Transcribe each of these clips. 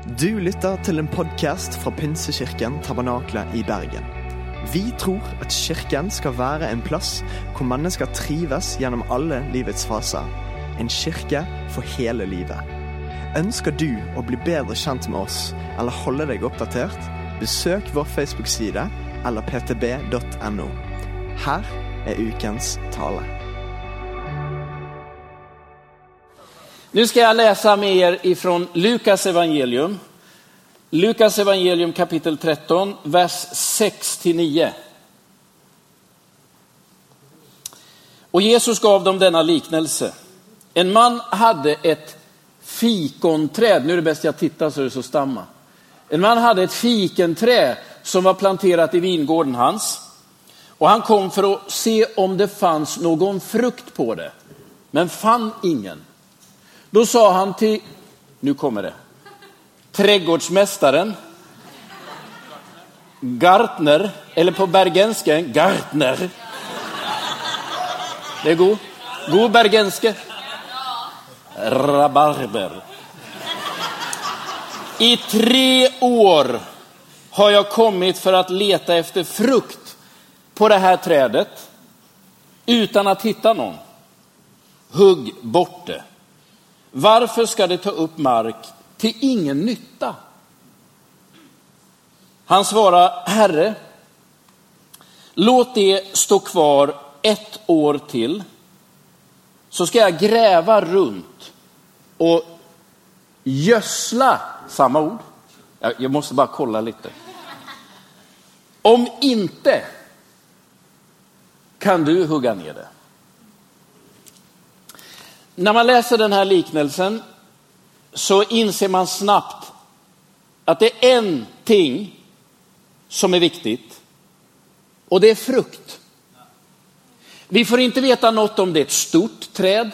Du lytter til en podkast fra Pinsekirken Tabernakla i Bergen. Vi tror at kirken skal være en plass hvor mennesker trives gjennom alle livets faser. En kirke for hele livet. Ønsker du å bli bedre kjent med oss eller holde deg oppdatert? Besøk vår Facebook-side eller ptb.no. Her er ukens tale. Nu ska jag läsa med er ifrån Lukas evangelium. Lukas evangelium kapitel 13, vers 6-9. Och Jesus gav dem denna liknelse. En man hade ett fikonträd, nu är det bäst jag tittar så det så stamma. En man hade ett fikonträd som var planterat i vingården hans. Och han kom för att se om det fanns någon frukt på det, men fann ingen. Då sa han till, nu kommer det, trädgårdsmästaren, Gartner, eller på bergenska, Gartner. Det är god. God bergenske. Rabarber. I tre år har jag kommit för att leta efter frukt på det här trädet utan att hitta någon. Hugg bort det. Varför ska det ta upp mark till ingen nytta? Han svarar, Herre, låt det stå kvar ett år till, så ska jag gräva runt och gödsla, samma ord, jag måste bara kolla lite. Om inte kan du hugga ner det. När man läser den här liknelsen så inser man snabbt att det är en ting som är viktigt och det är frukt. Vi får inte veta något om det är ett stort träd.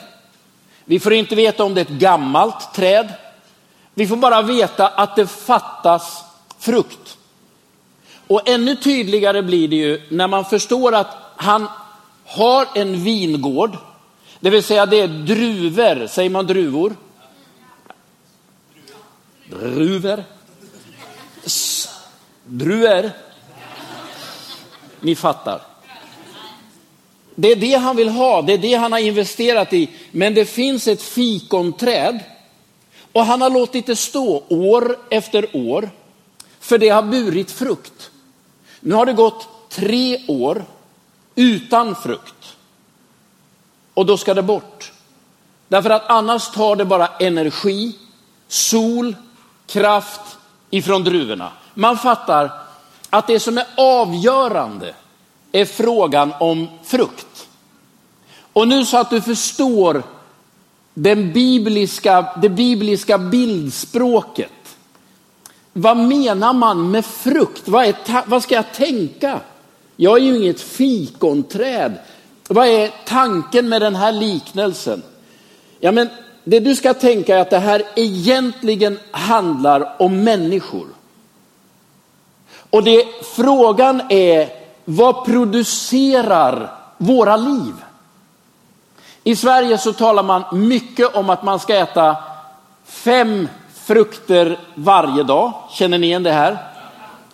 Vi får inte veta om det är ett gammalt träd. Vi får bara veta att det fattas frukt. Och ännu tydligare blir det ju när man förstår att han har en vingård det vill säga det är druvor, säger man druvor? Druvor. Druer. Ni fattar. Det är det han vill ha, det är det han har investerat i. Men det finns ett fikonträd och han har låtit det stå år efter år för det har burit frukt. Nu har det gått tre år utan frukt och då ska det bort. Därför att annars tar det bara energi, sol, kraft ifrån druvorna. Man fattar att det som är avgörande är frågan om frukt. Och nu så att du förstår den bibliska, det bibliska bildspråket. Vad menar man med frukt? Vad, är, vad ska jag tänka? Jag är ju inget fikonträd vad är tanken med den här liknelsen? Ja, men det du ska tänka är att det här egentligen handlar om människor. Och det, frågan är, vad producerar våra liv? I Sverige så talar man mycket om att man ska äta fem frukter varje dag. Känner ni igen det här?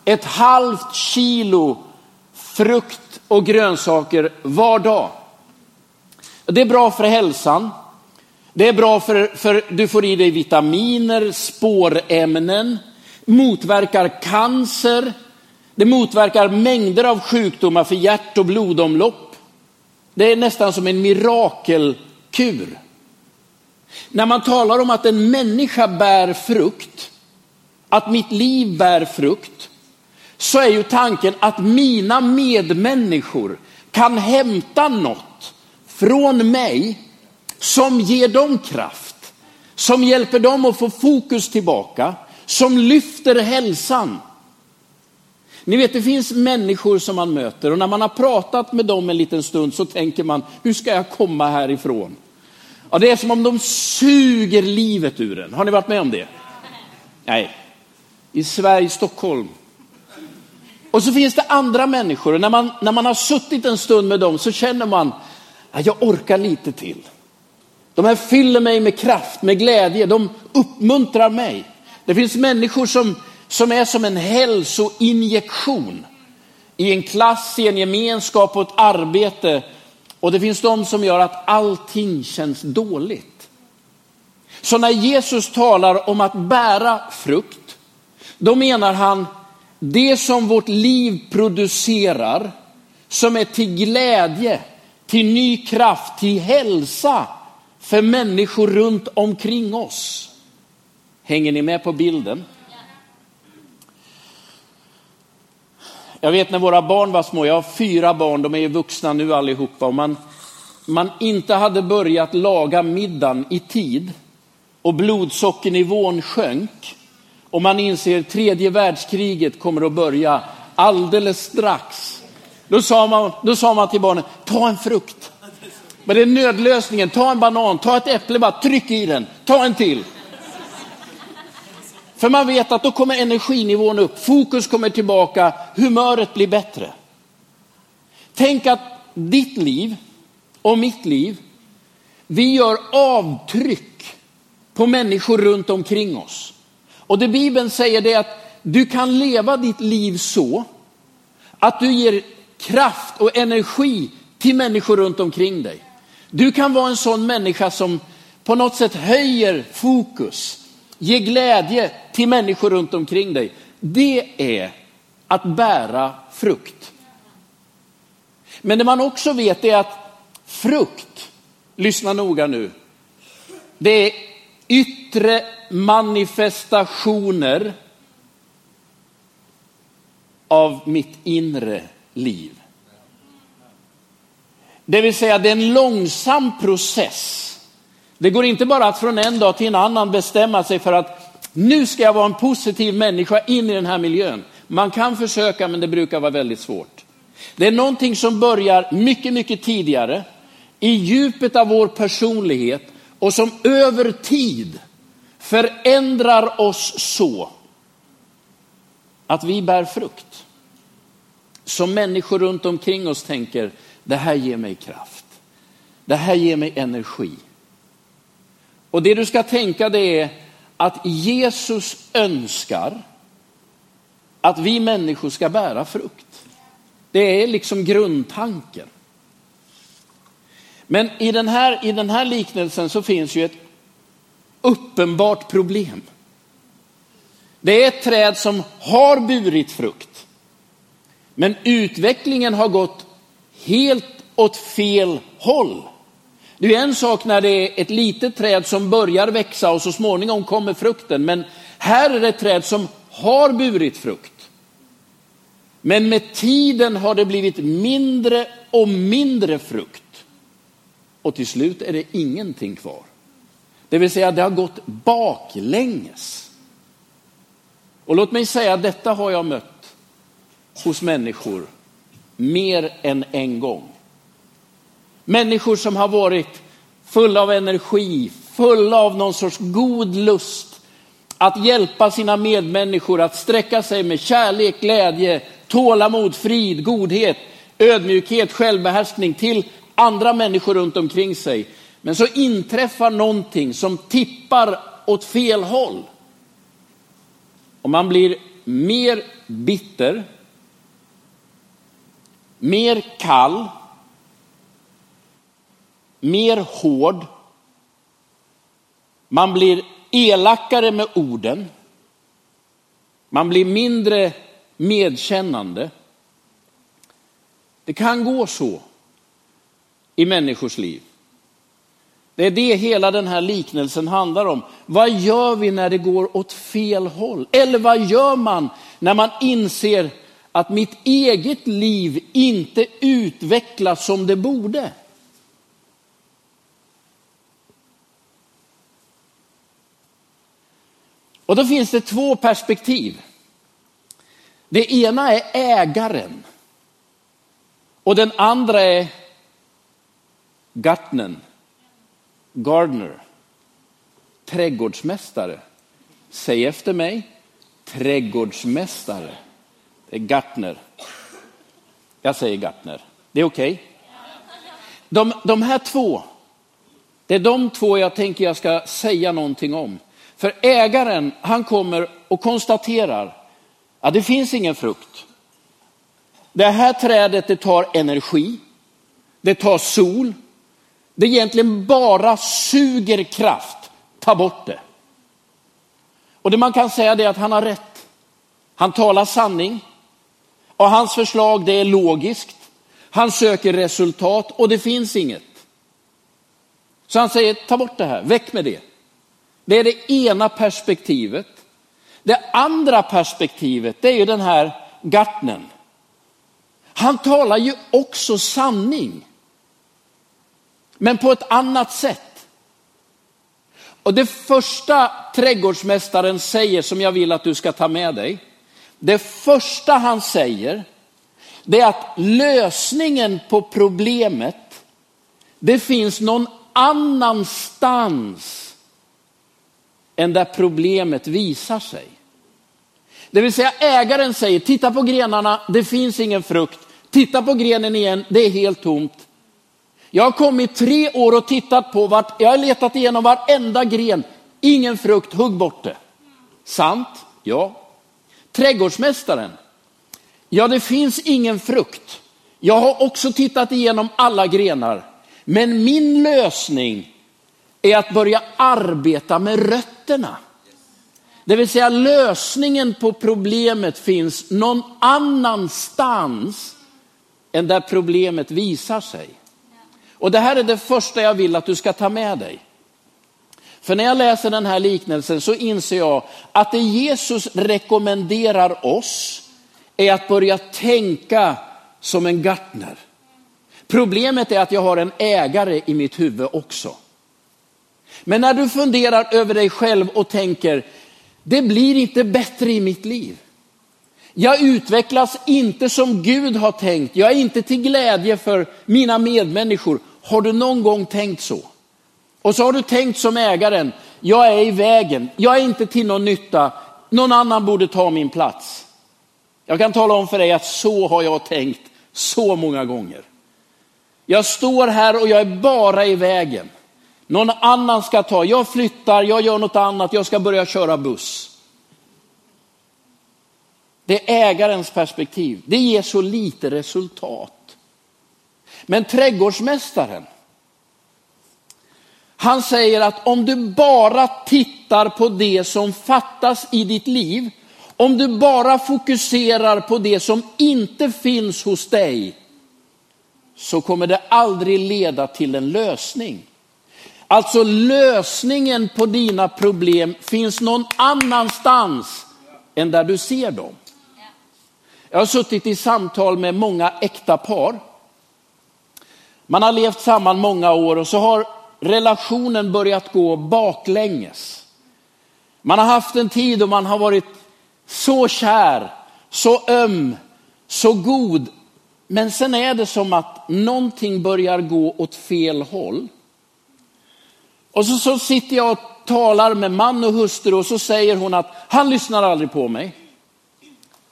Ett halvt kilo frukt och grönsaker var dag. Det är bra för hälsan. Det är bra för, för du får i dig vitaminer, spårämnen, motverkar cancer. Det motverkar mängder av sjukdomar för hjärt och blodomlopp. Det är nästan som en mirakelkur. När man talar om att en människa bär frukt, att mitt liv bär frukt, så är ju tanken att mina medmänniskor kan hämta något från mig som ger dem kraft, som hjälper dem att få fokus tillbaka, som lyfter hälsan. Ni vet, det finns människor som man möter och när man har pratat med dem en liten stund så tänker man, hur ska jag komma härifrån? Ja, det är som om de suger livet ur en. Har ni varit med om det? Nej. I Sverige, Stockholm, och så finns det andra människor och när man, när man har suttit en stund med dem så känner man att jag orkar lite till. De här fyller mig med kraft, med glädje, de uppmuntrar mig. Det finns människor som, som är som en hälsoinjektion i en klass, i en gemenskap och ett arbete. Och det finns de som gör att allting känns dåligt. Så när Jesus talar om att bära frukt, då menar han det som vårt liv producerar, som är till glädje, till ny kraft, till hälsa för människor runt omkring oss. Hänger ni med på bilden? Jag vet när våra barn var små, jag har fyra barn, de är ju vuxna nu allihopa, och man, man inte hade börjat laga middagen i tid. Och blodsockernivån sjönk och man inser tredje världskriget kommer att börja alldeles strax. Då sa man, då sa man till barnen, ta en frukt. Men det är nödlösningen, ta en banan, ta ett äpple, bara tryck i den, ta en till. För man vet att då kommer energinivån upp, fokus kommer tillbaka, humöret blir bättre. Tänk att ditt liv och mitt liv, vi gör avtryck på människor runt omkring oss. Och det Bibeln säger är att du kan leva ditt liv så att du ger kraft och energi till människor runt omkring dig. Du kan vara en sån människa som på något sätt höjer fokus, ger glädje till människor runt omkring dig. Det är att bära frukt. Men det man också vet är att frukt, lyssna noga nu, det är yttre manifestationer av mitt inre liv. Det vill säga det är en långsam process. Det går inte bara att från en dag till en annan bestämma sig för att nu ska jag vara en positiv människa in i den här miljön. Man kan försöka men det brukar vara väldigt svårt. Det är någonting som börjar mycket, mycket tidigare i djupet av vår personlighet och som över tid förändrar oss så att vi bär frukt. Som människor runt omkring oss tänker, det här ger mig kraft. Det här ger mig energi. Och det du ska tänka det är att Jesus önskar att vi människor ska bära frukt. Det är liksom grundtanken. Men i den här, i den här liknelsen så finns ju ett uppenbart problem. Det är ett träd som har burit frukt. Men utvecklingen har gått helt åt fel håll. Det är en sak när det är ett litet träd som börjar växa och så småningom kommer frukten. Men här är det ett träd som har burit frukt. Men med tiden har det blivit mindre och mindre frukt. Och till slut är det ingenting kvar. Det vill säga det har gått baklänges. Och låt mig säga att detta har jag mött hos människor mer än en gång. Människor som har varit fulla av energi, fulla av någon sorts god lust att hjälpa sina medmänniskor att sträcka sig med kärlek, glädje, tålamod, frid, godhet, ödmjukhet, självbehärskning till andra människor runt omkring sig. Men så inträffar någonting som tippar åt fel håll. Och man blir mer bitter, mer kall, mer hård. Man blir elakare med orden. Man blir mindre medkännande. Det kan gå så i människors liv. Det är det hela den här liknelsen handlar om. Vad gör vi när det går åt fel håll? Eller vad gör man när man inser att mitt eget liv inte utvecklas som det borde? Och då finns det två perspektiv. Det ena är ägaren och den andra är gartnern Gardner, trädgårdsmästare. Säg efter mig, trädgårdsmästare. Det är Gartner. Jag säger Gartner. Det är okej? Okay? De, de här två, det är de två jag tänker jag ska säga någonting om. För ägaren, han kommer och konstaterar att det finns ingen frukt. Det här trädet det tar energi, det tar sol, det egentligen bara suger kraft. Ta bort det. Och det man kan säga är att han har rätt. Han talar sanning och hans förslag det är logiskt. Han söker resultat och det finns inget. Så han säger ta bort det här, väck med det. Det är det ena perspektivet. Det andra perspektivet det är ju den här gartnen. Han talar ju också sanning. Men på ett annat sätt. Och det första trädgårdsmästaren säger som jag vill att du ska ta med dig. Det första han säger det är att lösningen på problemet det finns någon annanstans än där problemet visar sig. Det vill säga ägaren säger, titta på grenarna, det finns ingen frukt. Titta på grenen igen, det är helt tomt. Jag har kommit tre år och tittat på vart, jag har letat igenom varenda gren, ingen frukt, hugg bort det. Sant? Ja. Trädgårdsmästaren, ja det finns ingen frukt. Jag har också tittat igenom alla grenar. Men min lösning är att börja arbeta med rötterna. Det vill säga lösningen på problemet finns någon annanstans än där problemet visar sig. Och det här är det första jag vill att du ska ta med dig. För när jag läser den här liknelsen så inser jag att det Jesus rekommenderar oss är att börja tänka som en gartner. Problemet är att jag har en ägare i mitt huvud också. Men när du funderar över dig själv och tänker, det blir inte bättre i mitt liv. Jag utvecklas inte som Gud har tänkt. Jag är inte till glädje för mina medmänniskor. Har du någon gång tänkt så? Och så har du tänkt som ägaren, jag är i vägen, jag är inte till någon nytta, någon annan borde ta min plats. Jag kan tala om för dig att så har jag tänkt så många gånger. Jag står här och jag är bara i vägen. Någon annan ska ta, jag flyttar, jag gör något annat, jag ska börja köra buss. Det är ägarens perspektiv. Det ger så lite resultat. Men trädgårdsmästaren, han säger att om du bara tittar på det som fattas i ditt liv, om du bara fokuserar på det som inte finns hos dig, så kommer det aldrig leda till en lösning. Alltså lösningen på dina problem finns någon annanstans än där du ser dem. Jag har suttit i samtal med många äkta par. Man har levt samman många år och så har relationen börjat gå baklänges. Man har haft en tid då man har varit så kär, så öm, så god. Men sen är det som att någonting börjar gå åt fel håll. Och så, så sitter jag och talar med man och hustru och så säger hon att han lyssnar aldrig på mig.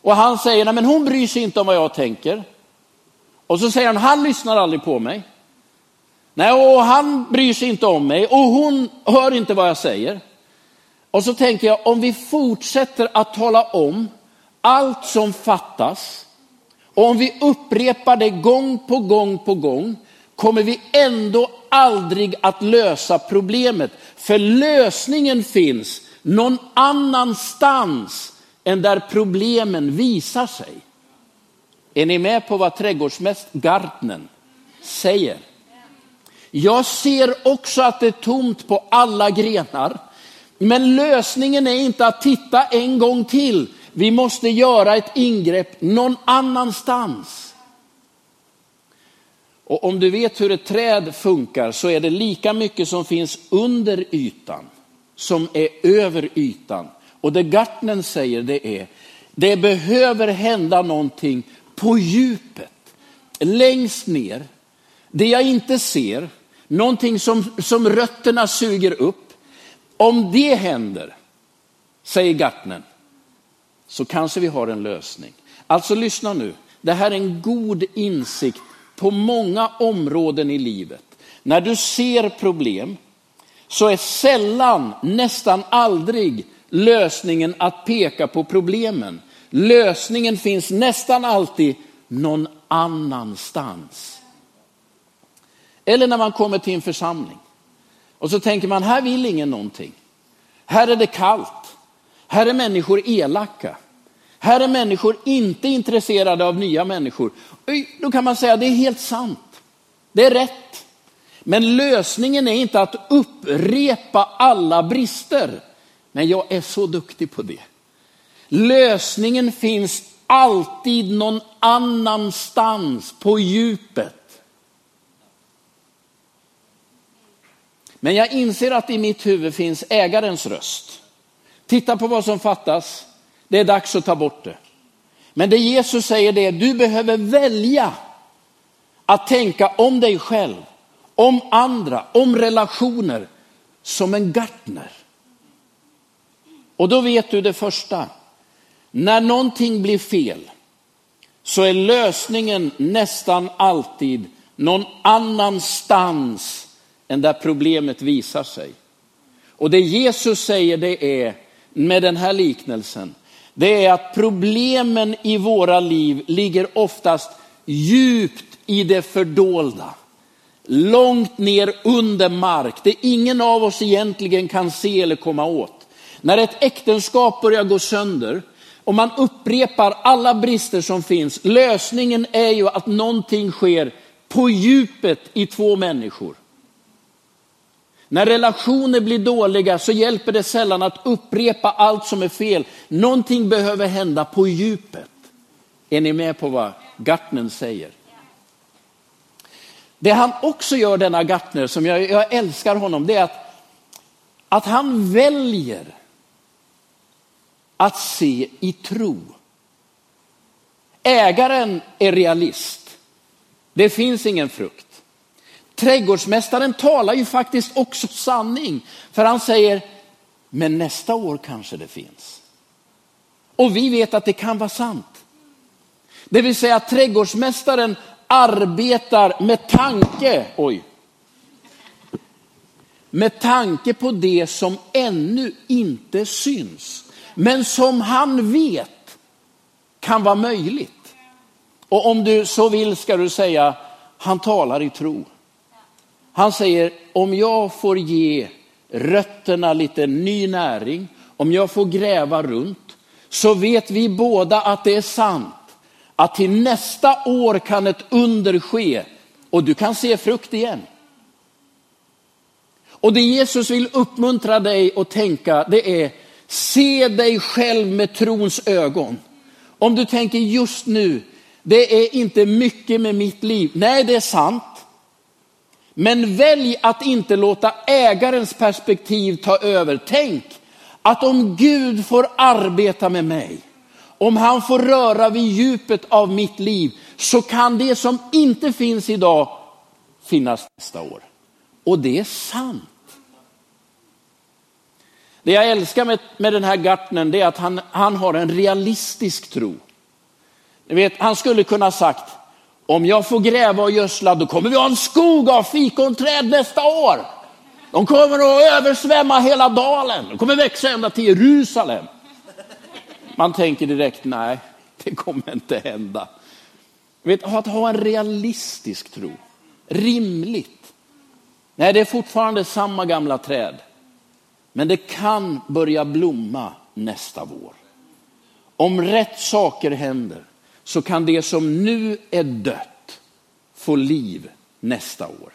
Och han säger, nej men hon bryr sig inte om vad jag tänker. Och så säger han, han lyssnar aldrig på mig. Nej, och han bryr sig inte om mig och hon hör inte vad jag säger. Och så tänker jag, om vi fortsätter att tala om allt som fattas och om vi upprepar det gång på gång på gång kommer vi ändå aldrig att lösa problemet. För lösningen finns någon annanstans än där problemen visar sig. Är ni med på vad trädgårdsmästaren säger? Jag ser också att det är tomt på alla grenar. Men lösningen är inte att titta en gång till. Vi måste göra ett ingrepp någon annanstans. Och om du vet hur ett träd funkar så är det lika mycket som finns under ytan som är över ytan. Och det Gartnen säger det är, det behöver hända någonting på djupet, längst ner. Det jag inte ser, någonting som, som rötterna suger upp. Om det händer, säger Gartnen, så kanske vi har en lösning. Alltså lyssna nu, det här är en god insikt på många områden i livet. När du ser problem så är sällan, nästan aldrig lösningen att peka på problemen. Lösningen finns nästan alltid någon annanstans. Eller när man kommer till en församling och så tänker man, här vill ingen någonting. Här är det kallt. Här är människor elaka. Här är människor inte intresserade av nya människor. Då kan man säga, det är helt sant. Det är rätt. Men lösningen är inte att upprepa alla brister. Men jag är så duktig på det. Lösningen finns alltid någon annanstans på djupet. Men jag inser att i mitt huvud finns ägarens röst. Titta på vad som fattas. Det är dags att ta bort det. Men det Jesus säger det är, du behöver välja att tänka om dig själv, om andra, om relationer som en gartner. Och då vet du det första. När någonting blir fel så är lösningen nästan alltid någon annanstans än där problemet visar sig. Och det Jesus säger det är, med den här liknelsen, det är att problemen i våra liv ligger oftast djupt i det fördolda. Långt ner under mark, det ingen av oss egentligen kan se eller komma åt. När ett äktenskap börjar gå sönder och man upprepar alla brister som finns, lösningen är ju att någonting sker på djupet i två människor. När relationer blir dåliga så hjälper det sällan att upprepa allt som är fel. Någonting behöver hända på djupet. Är ni med på vad Gartner säger? Det han också gör, denna Gartner, som jag, jag älskar honom, det är att, att han väljer att se i tro. Ägaren är realist. Det finns ingen frukt. Trädgårdsmästaren talar ju faktiskt också sanning. För han säger, men nästa år kanske det finns. Och vi vet att det kan vara sant. Det vill säga att trädgårdsmästaren arbetar med tanke, oj, med tanke på det som ännu inte syns, men som han vet kan vara möjligt. Och om du så vill ska du säga, han talar i tro. Han säger, om jag får ge rötterna lite ny näring, om jag får gräva runt, så vet vi båda att det är sant. Att till nästa år kan ett under ske och du kan se frukt igen. Och det Jesus vill uppmuntra dig att tänka, det är se dig själv med trons ögon. Om du tänker just nu, det är inte mycket med mitt liv. Nej, det är sant. Men välj att inte låta ägarens perspektiv ta över. Tänk att om Gud får arbeta med mig, om han får röra vid djupet av mitt liv, så kan det som inte finns idag finnas nästa år. Och det är sant. Det jag älskar med, med den här Gartnern är att han, han har en realistisk tro. Ni vet, han skulle kunna sagt, om jag får gräva och gödsla då kommer vi ha en skog av fikonträd nästa år. De kommer att översvämma hela dalen. De kommer växa ända till Jerusalem. Man tänker direkt, nej, det kommer inte hända. Vet, att ha en realistisk tro, rimligt. Nej, det är fortfarande samma gamla träd. Men det kan börja blomma nästa vår. Om rätt saker händer så kan det som nu är dött få liv nästa år.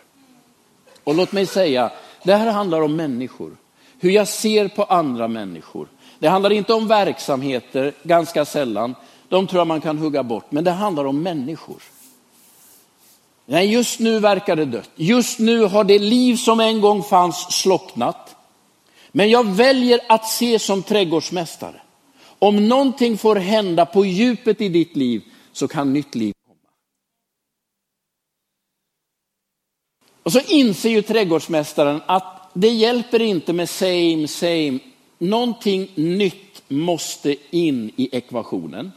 Och låt mig säga, det här handlar om människor. Hur jag ser på andra människor. Det handlar inte om verksamheter, ganska sällan. De tror jag man kan hugga bort. Men det handlar om människor. Nej, just nu verkar det dött. Just nu har det liv som en gång fanns slocknat. Men jag väljer att se som trädgårdsmästare. Om någonting får hända på djupet i ditt liv så kan nytt liv komma. Och så inser ju trädgårdsmästaren att det hjälper inte med same, same. Någonting nytt måste in i ekvationen.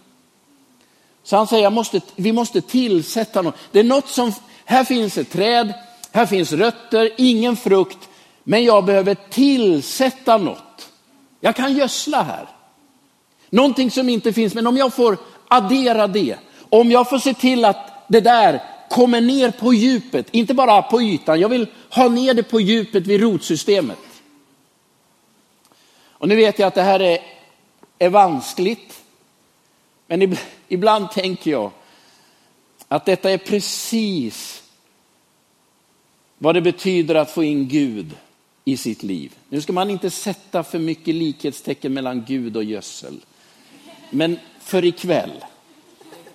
Så han säger, måste, vi måste tillsätta något. Det är något som, här finns ett träd, här finns rötter, ingen frukt. Men jag behöver tillsätta något. Jag kan gödsla här. Någonting som inte finns, men om jag får addera det, om jag får se till att det där kommer ner på djupet, inte bara på ytan, jag vill ha ner det på djupet vid rotsystemet. Och nu vet jag att det här är, är vanskligt, men ibland tänker jag att detta är precis vad det betyder att få in Gud i sitt liv. Nu ska man inte sätta för mycket likhetstecken mellan Gud och gödsel. Men för ikväll,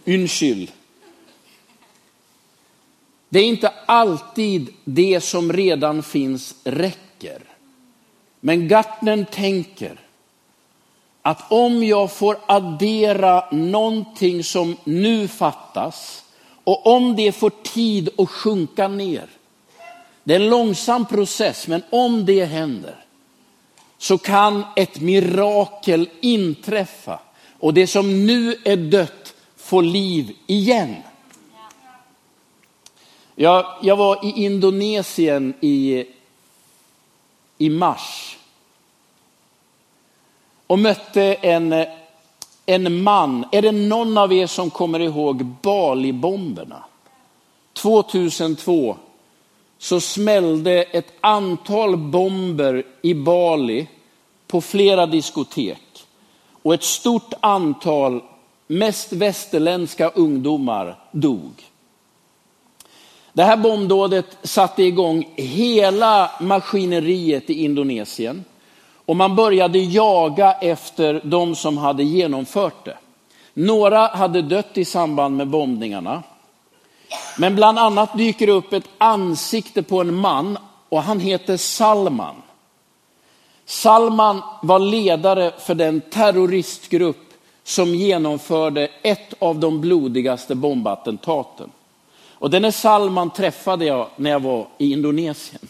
undskyld. Det är inte alltid det som redan finns räcker. Men Gartnern tänker att om jag får addera någonting som nu fattas och om det får tid att sjunka ner. Det är en långsam process, men om det händer så kan ett mirakel inträffa och det som nu är dött får liv igen. Jag, jag var i Indonesien i, i mars och mötte en, en man. Är det någon av er som kommer ihåg Bali-bomberna? 2002 så smällde ett antal bomber i Bali på flera diskotek. Och ett stort antal, mest västerländska ungdomar dog. Det här bombdådet satte igång hela maskineriet i Indonesien. Och man började jaga efter de som hade genomfört det. Några hade dött i samband med bombningarna. Men bland annat dyker det upp ett ansikte på en man och han heter Salman. Salman var ledare för den terroristgrupp som genomförde ett av de blodigaste bombattentaten. Och denne Salman träffade jag när jag var i Indonesien.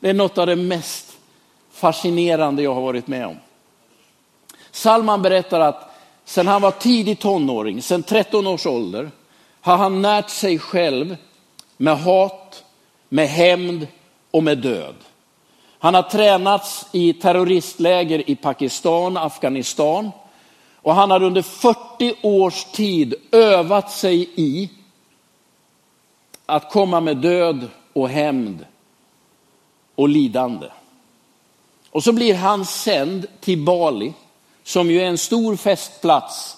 Det är något av det mest fascinerande jag har varit med om. Salman berättar att sedan han var tidig tonåring, sedan 13 års ålder, har han närt sig själv med hat, med hämnd och med död. Han har tränats i terroristläger i Pakistan, Afghanistan och han har under 40 års tid övat sig i att komma med död och hämnd och lidande. Och så blir han sänd till Bali, som ju är en stor festplats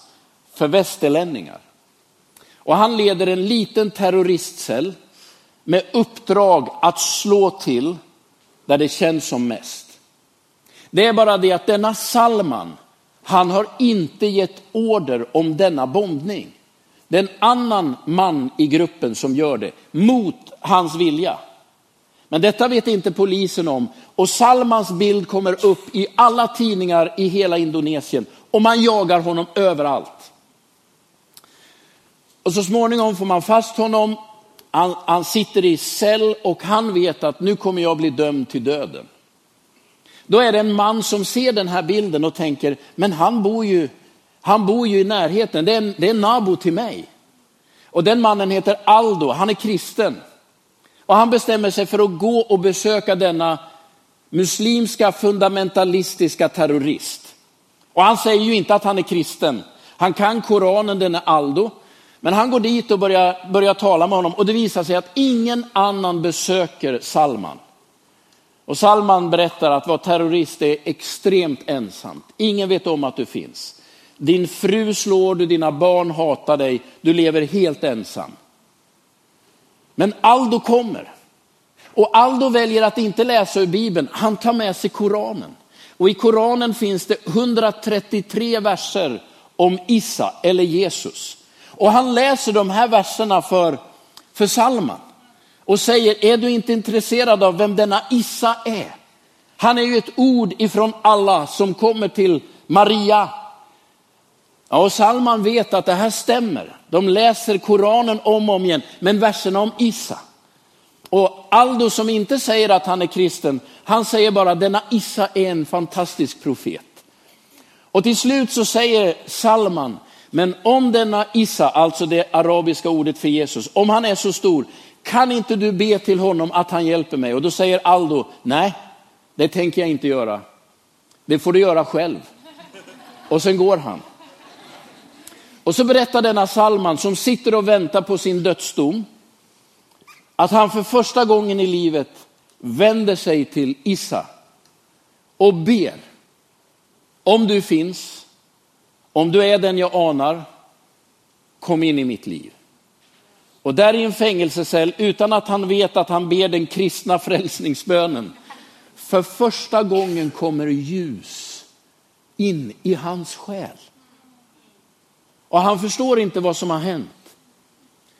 för västerlänningar. Och han leder en liten terroristcell med uppdrag att slå till där det känns som mest. Det är bara det att denna Salman, han har inte gett order om denna bombning. Det är en annan man i gruppen som gör det, mot hans vilja. Men detta vet inte polisen om och Salmans bild kommer upp i alla tidningar i hela Indonesien och man jagar honom överallt. Och så småningom får man fast honom, han, han sitter i cell och han vet att nu kommer jag bli dömd till döden. Då är det en man som ser den här bilden och tänker, men han bor ju, han bor ju i närheten, det är, en, det är en nabo till mig. Och den mannen heter Aldo, han är kristen. Och han bestämmer sig för att gå och besöka denna muslimska fundamentalistiska terrorist. Och han säger ju inte att han är kristen. Han kan Koranen, den är Aldo. Men han går dit och börjar, börjar tala med honom och det visar sig att ingen annan besöker Salman. Och Salman berättar att vara terrorist är extremt ensamt. Ingen vet om att du finns. Din fru slår du, dina barn hatar dig, du lever helt ensam. Men Aldo kommer. Och Aldo väljer att inte läsa ur Bibeln, han tar med sig Koranen. Och i Koranen finns det 133 verser om Isa eller Jesus. Och han läser de här verserna för, för Salman och säger, är du inte intresserad av vem denna Issa är? Han är ju ett ord ifrån alla som kommer till Maria. Ja, och Salman vet att det här stämmer. De läser Koranen om och om igen, men verserna om Issa. Och Aldo som inte säger att han är kristen, han säger bara denna Issa är en fantastisk profet. Och till slut så säger Salman, men om denna Isa, alltså det arabiska ordet för Jesus, om han är så stor, kan inte du be till honom att han hjälper mig? Och då säger Aldo, nej, det tänker jag inte göra. Det får du göra själv. Och sen går han. Och så berättar denna Salman som sitter och väntar på sin dödsdom att han för första gången i livet vänder sig till Issa och ber. Om du finns, om du är den jag anar, kom in i mitt liv. Och där i en fängelsecell, utan att han vet att han ber den kristna frälsningsbönen, för första gången kommer ljus in i hans själ. Och han förstår inte vad som har hänt.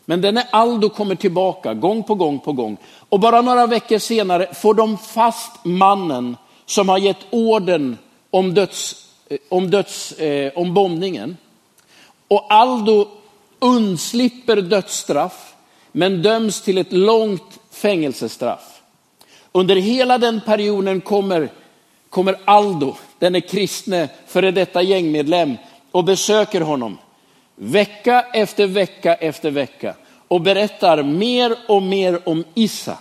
Men denne Aldo kommer tillbaka gång på gång på gång. Och bara några veckor senare får de fast mannen som har gett orden om, döds, Eh, om, döds, eh, om bombningen. Och Aldo undslipper dödsstraff men döms till ett långt fängelsestraff. Under hela den perioden kommer, kommer Aldo, denne kristne före detta gängmedlem, och besöker honom vecka efter vecka efter vecka och berättar mer och mer om Issa.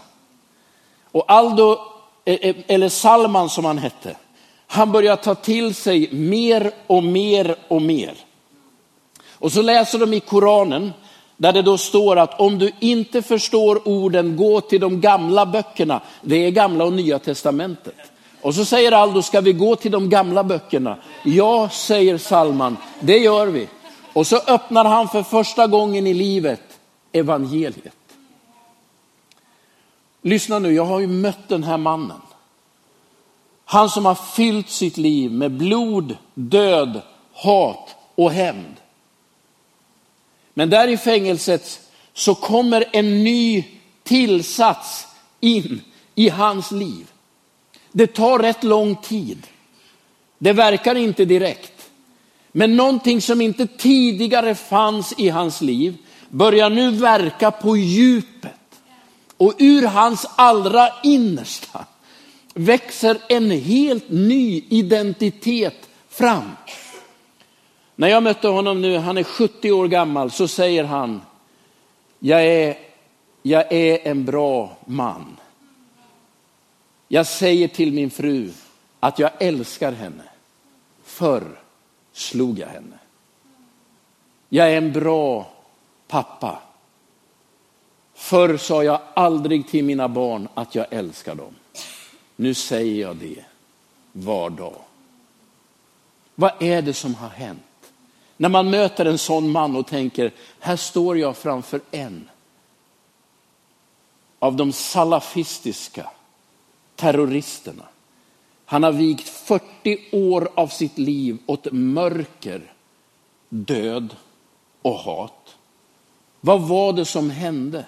Och Aldo, eh, eh, eller Salman som han hette, han börjar ta till sig mer och mer och mer. Och så läser de i Koranen där det då står att om du inte förstår orden, gå till de gamla böckerna. Det är gamla och nya testamentet. Och så säger Aldo, ska vi gå till de gamla böckerna? Ja, säger Salman, det gör vi. Och så öppnar han för första gången i livet evangeliet. Lyssna nu, jag har ju mött den här mannen. Han som har fyllt sitt liv med blod, död, hat och hämnd. Men där i fängelset så kommer en ny tillsats in i hans liv. Det tar rätt lång tid. Det verkar inte direkt. Men någonting som inte tidigare fanns i hans liv börjar nu verka på djupet. Och ur hans allra innersta växer en helt ny identitet fram. När jag mötte honom nu, han är 70 år gammal, så säger han, jag är, jag är en bra man. Jag säger till min fru att jag älskar henne. Förr slog jag henne. Jag är en bra pappa. Förr sa jag aldrig till mina barn att jag älskar dem. Nu säger jag det var dag. Vad är det som har hänt? När man möter en sån man och tänker, här står jag framför en av de salafistiska terroristerna. Han har vigt 40 år av sitt liv åt mörker, död och hat. Vad var det som hände?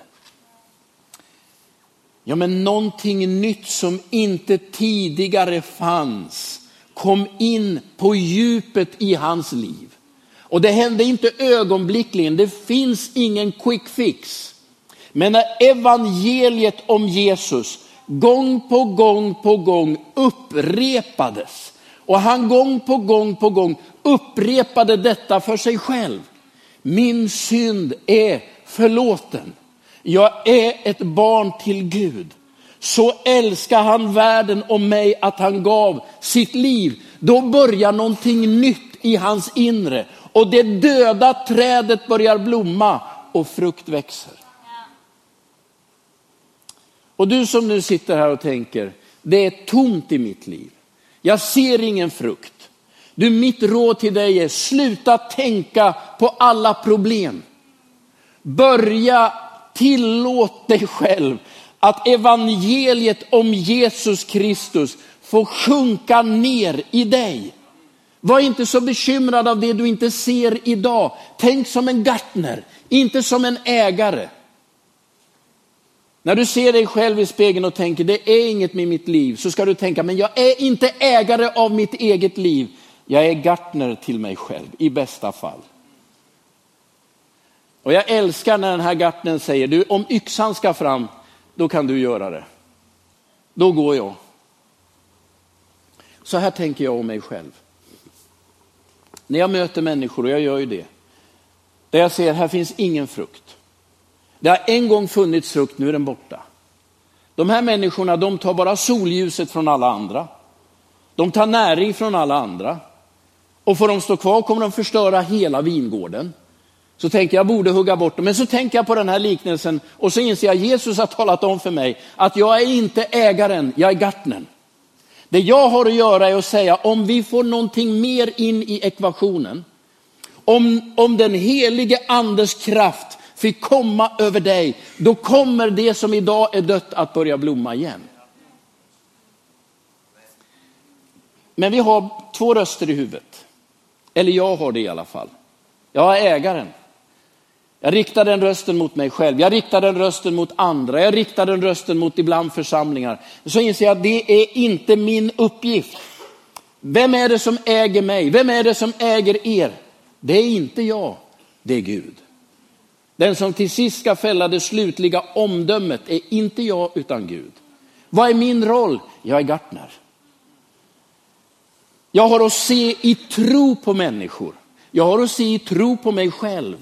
Ja, men någonting nytt som inte tidigare fanns kom in på djupet i hans liv. Och det hände inte ögonblickligen, det finns ingen quick fix. Men när evangeliet om Jesus gång på gång på gång upprepades och han gång på gång på gång upprepade detta för sig själv. Min synd är förlåten. Jag är ett barn till Gud. Så älskar han världen och mig att han gav sitt liv. Då börjar någonting nytt i hans inre och det döda trädet börjar blomma och frukt växer. Och du som nu sitter här och tänker, det är tomt i mitt liv. Jag ser ingen frukt. Du, mitt råd till dig är, sluta tänka på alla problem. Börja tillåt dig själv att evangeliet om Jesus Kristus får sjunka ner i dig. Var inte så bekymrad av det du inte ser idag. Tänk som en gartner, inte som en ägare. När du ser dig själv i spegeln och tänker det är inget med mitt liv så ska du tänka men jag är inte ägare av mitt eget liv. Jag är gartner till mig själv i bästa fall. Och jag älskar när den här gartnern säger du om yxan ska fram då kan du göra det. Då går jag. Så här tänker jag om mig själv. När jag möter människor, och jag gör ju det, där jag ser här finns ingen frukt. Det har en gång funnits frukt, nu är den borta. De här människorna de tar bara solljuset från alla andra. De tar näring från alla andra. Och får de stå kvar kommer de förstöra hela vingården. Så tänker jag, jag borde hugga bort dem. Men så tänker jag på den här liknelsen och så inser jag Jesus har talat om för mig att jag är inte ägaren, jag är gartnern. Det jag har att göra är att säga om vi får någonting mer in i ekvationen, om, om den helige andes kraft fick komma över dig, då kommer det som idag är dött att börja blomma igen. Men vi har två röster i huvudet. Eller jag har det i alla fall. Jag är ägaren. Jag riktar den rösten mot mig själv, jag riktar den rösten mot andra, jag riktar den rösten mot ibland församlingar. Så inser jag att det är inte min uppgift. Vem är det som äger mig? Vem är det som äger er? Det är inte jag, det är Gud. Den som till sist ska fälla det slutliga omdömet är inte jag utan Gud. Vad är min roll? Jag är gartner. Jag har att se i tro på människor. Jag har att se i tro på mig själv.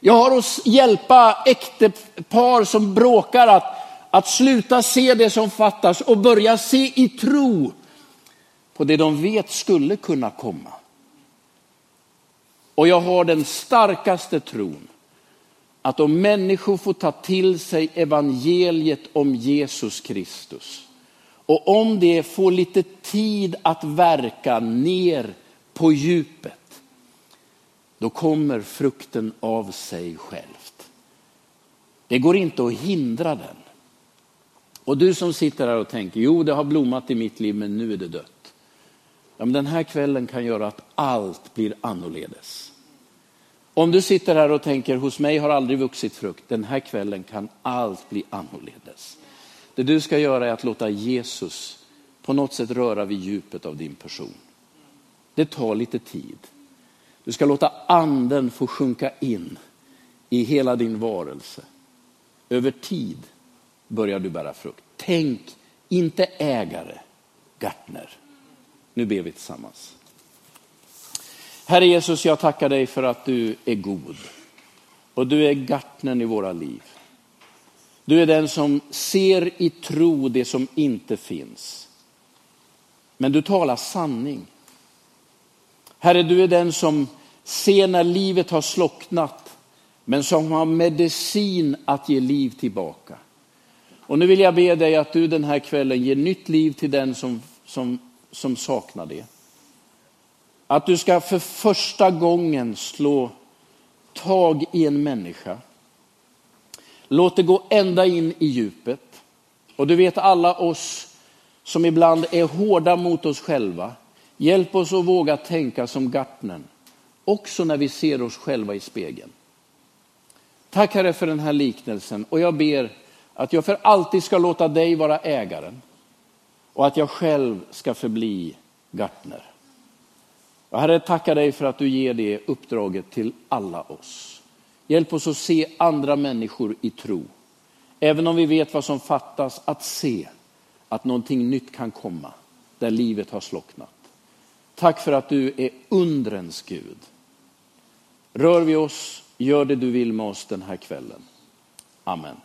Jag har att hjälpa äktepar som bråkar att, att sluta se det som fattas och börja se i tro på det de vet skulle kunna komma. Och jag har den starkaste tron att om människor får ta till sig evangeliet om Jesus Kristus och om det får lite tid att verka ner på djupet, då kommer frukten av sig självt. Det går inte att hindra den. Och du som sitter här och tänker, jo det har blommat i mitt liv men nu är det dött. Ja, men den här kvällen kan göra att allt blir annorledes. Om du sitter här och tänker, hos mig har aldrig vuxit frukt, den här kvällen kan allt bli annorledes. Det du ska göra är att låta Jesus på något sätt röra vid djupet av din person. Det tar lite tid. Du ska låta anden få sjunka in i hela din varelse. Över tid börjar du bära frukt. Tänk, inte ägare, gartner. Nu ber vi tillsammans. Herre Jesus, jag tackar dig för att du är god. Och du är gartnern i våra liv. Du är den som ser i tro det som inte finns. Men du talar sanning. Herre, du är den som ser när livet har slocknat, men som har medicin att ge liv tillbaka. Och nu vill jag be dig att du den här kvällen ger nytt liv till den som, som, som saknar det. Att du ska för första gången slå tag i en människa. Låt det gå ända in i djupet. Och du vet alla oss som ibland är hårda mot oss själva. Hjälp oss att våga tänka som Gartnern också när vi ser oss själva i spegeln. Tack Herre för den här liknelsen och jag ber att jag för alltid ska låta dig vara ägaren och att jag själv ska förbli gartner. Och herre, tackar dig för att du ger det uppdraget till alla oss. Hjälp oss att se andra människor i tro. Även om vi vet vad som fattas, att se att någonting nytt kan komma där livet har slocknat. Tack för att du är undrens Gud. Rör vi oss, gör det du vill med oss den här kvällen. Amen.